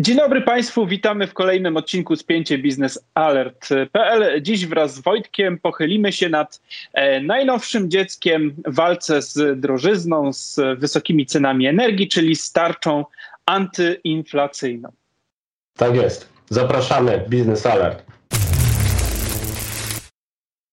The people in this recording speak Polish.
Dzień dobry Państwu, witamy w kolejnym odcinku Spięcie Biznes Alert.pl. Dziś wraz z Wojtkiem pochylimy się nad e, najnowszym dzieckiem w walce z drożyzną, z wysokimi cenami energii, czyli z tarczą antyinflacyjną. Tak jest. Zapraszamy, Biznes Alert.